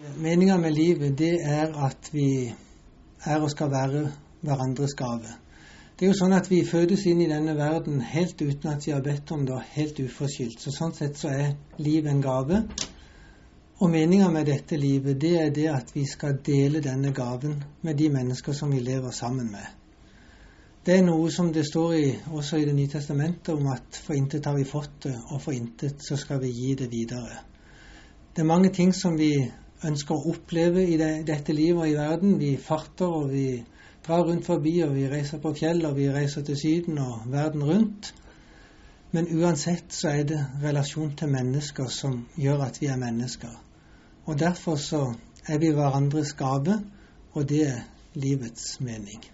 Meninga med livet, det er at vi er og skal være hverandres gave. Det er jo sånn at vi fødes inn i denne verden helt uten at vi har bedt om det, og helt uforskyldt. Så sånn sett så er livet en gave. Og meninga med dette livet, det er det at vi skal dele denne gaven med de mennesker som vi lever sammen med. Det er noe som det står i, også i Det nye testamentet om at for intet har vi fått det, og for intet så skal vi gi det videre. Det er mange ting som vi ønsker å oppleve i det, dette livet og i verden. Vi farter og vi drar rundt forbi, og vi reiser på fjell, og vi reiser til Syden og verden rundt. Men uansett så er det relasjon til mennesker som gjør at vi er mennesker. Og derfor så er vi hverandres gave, og det er livets mening.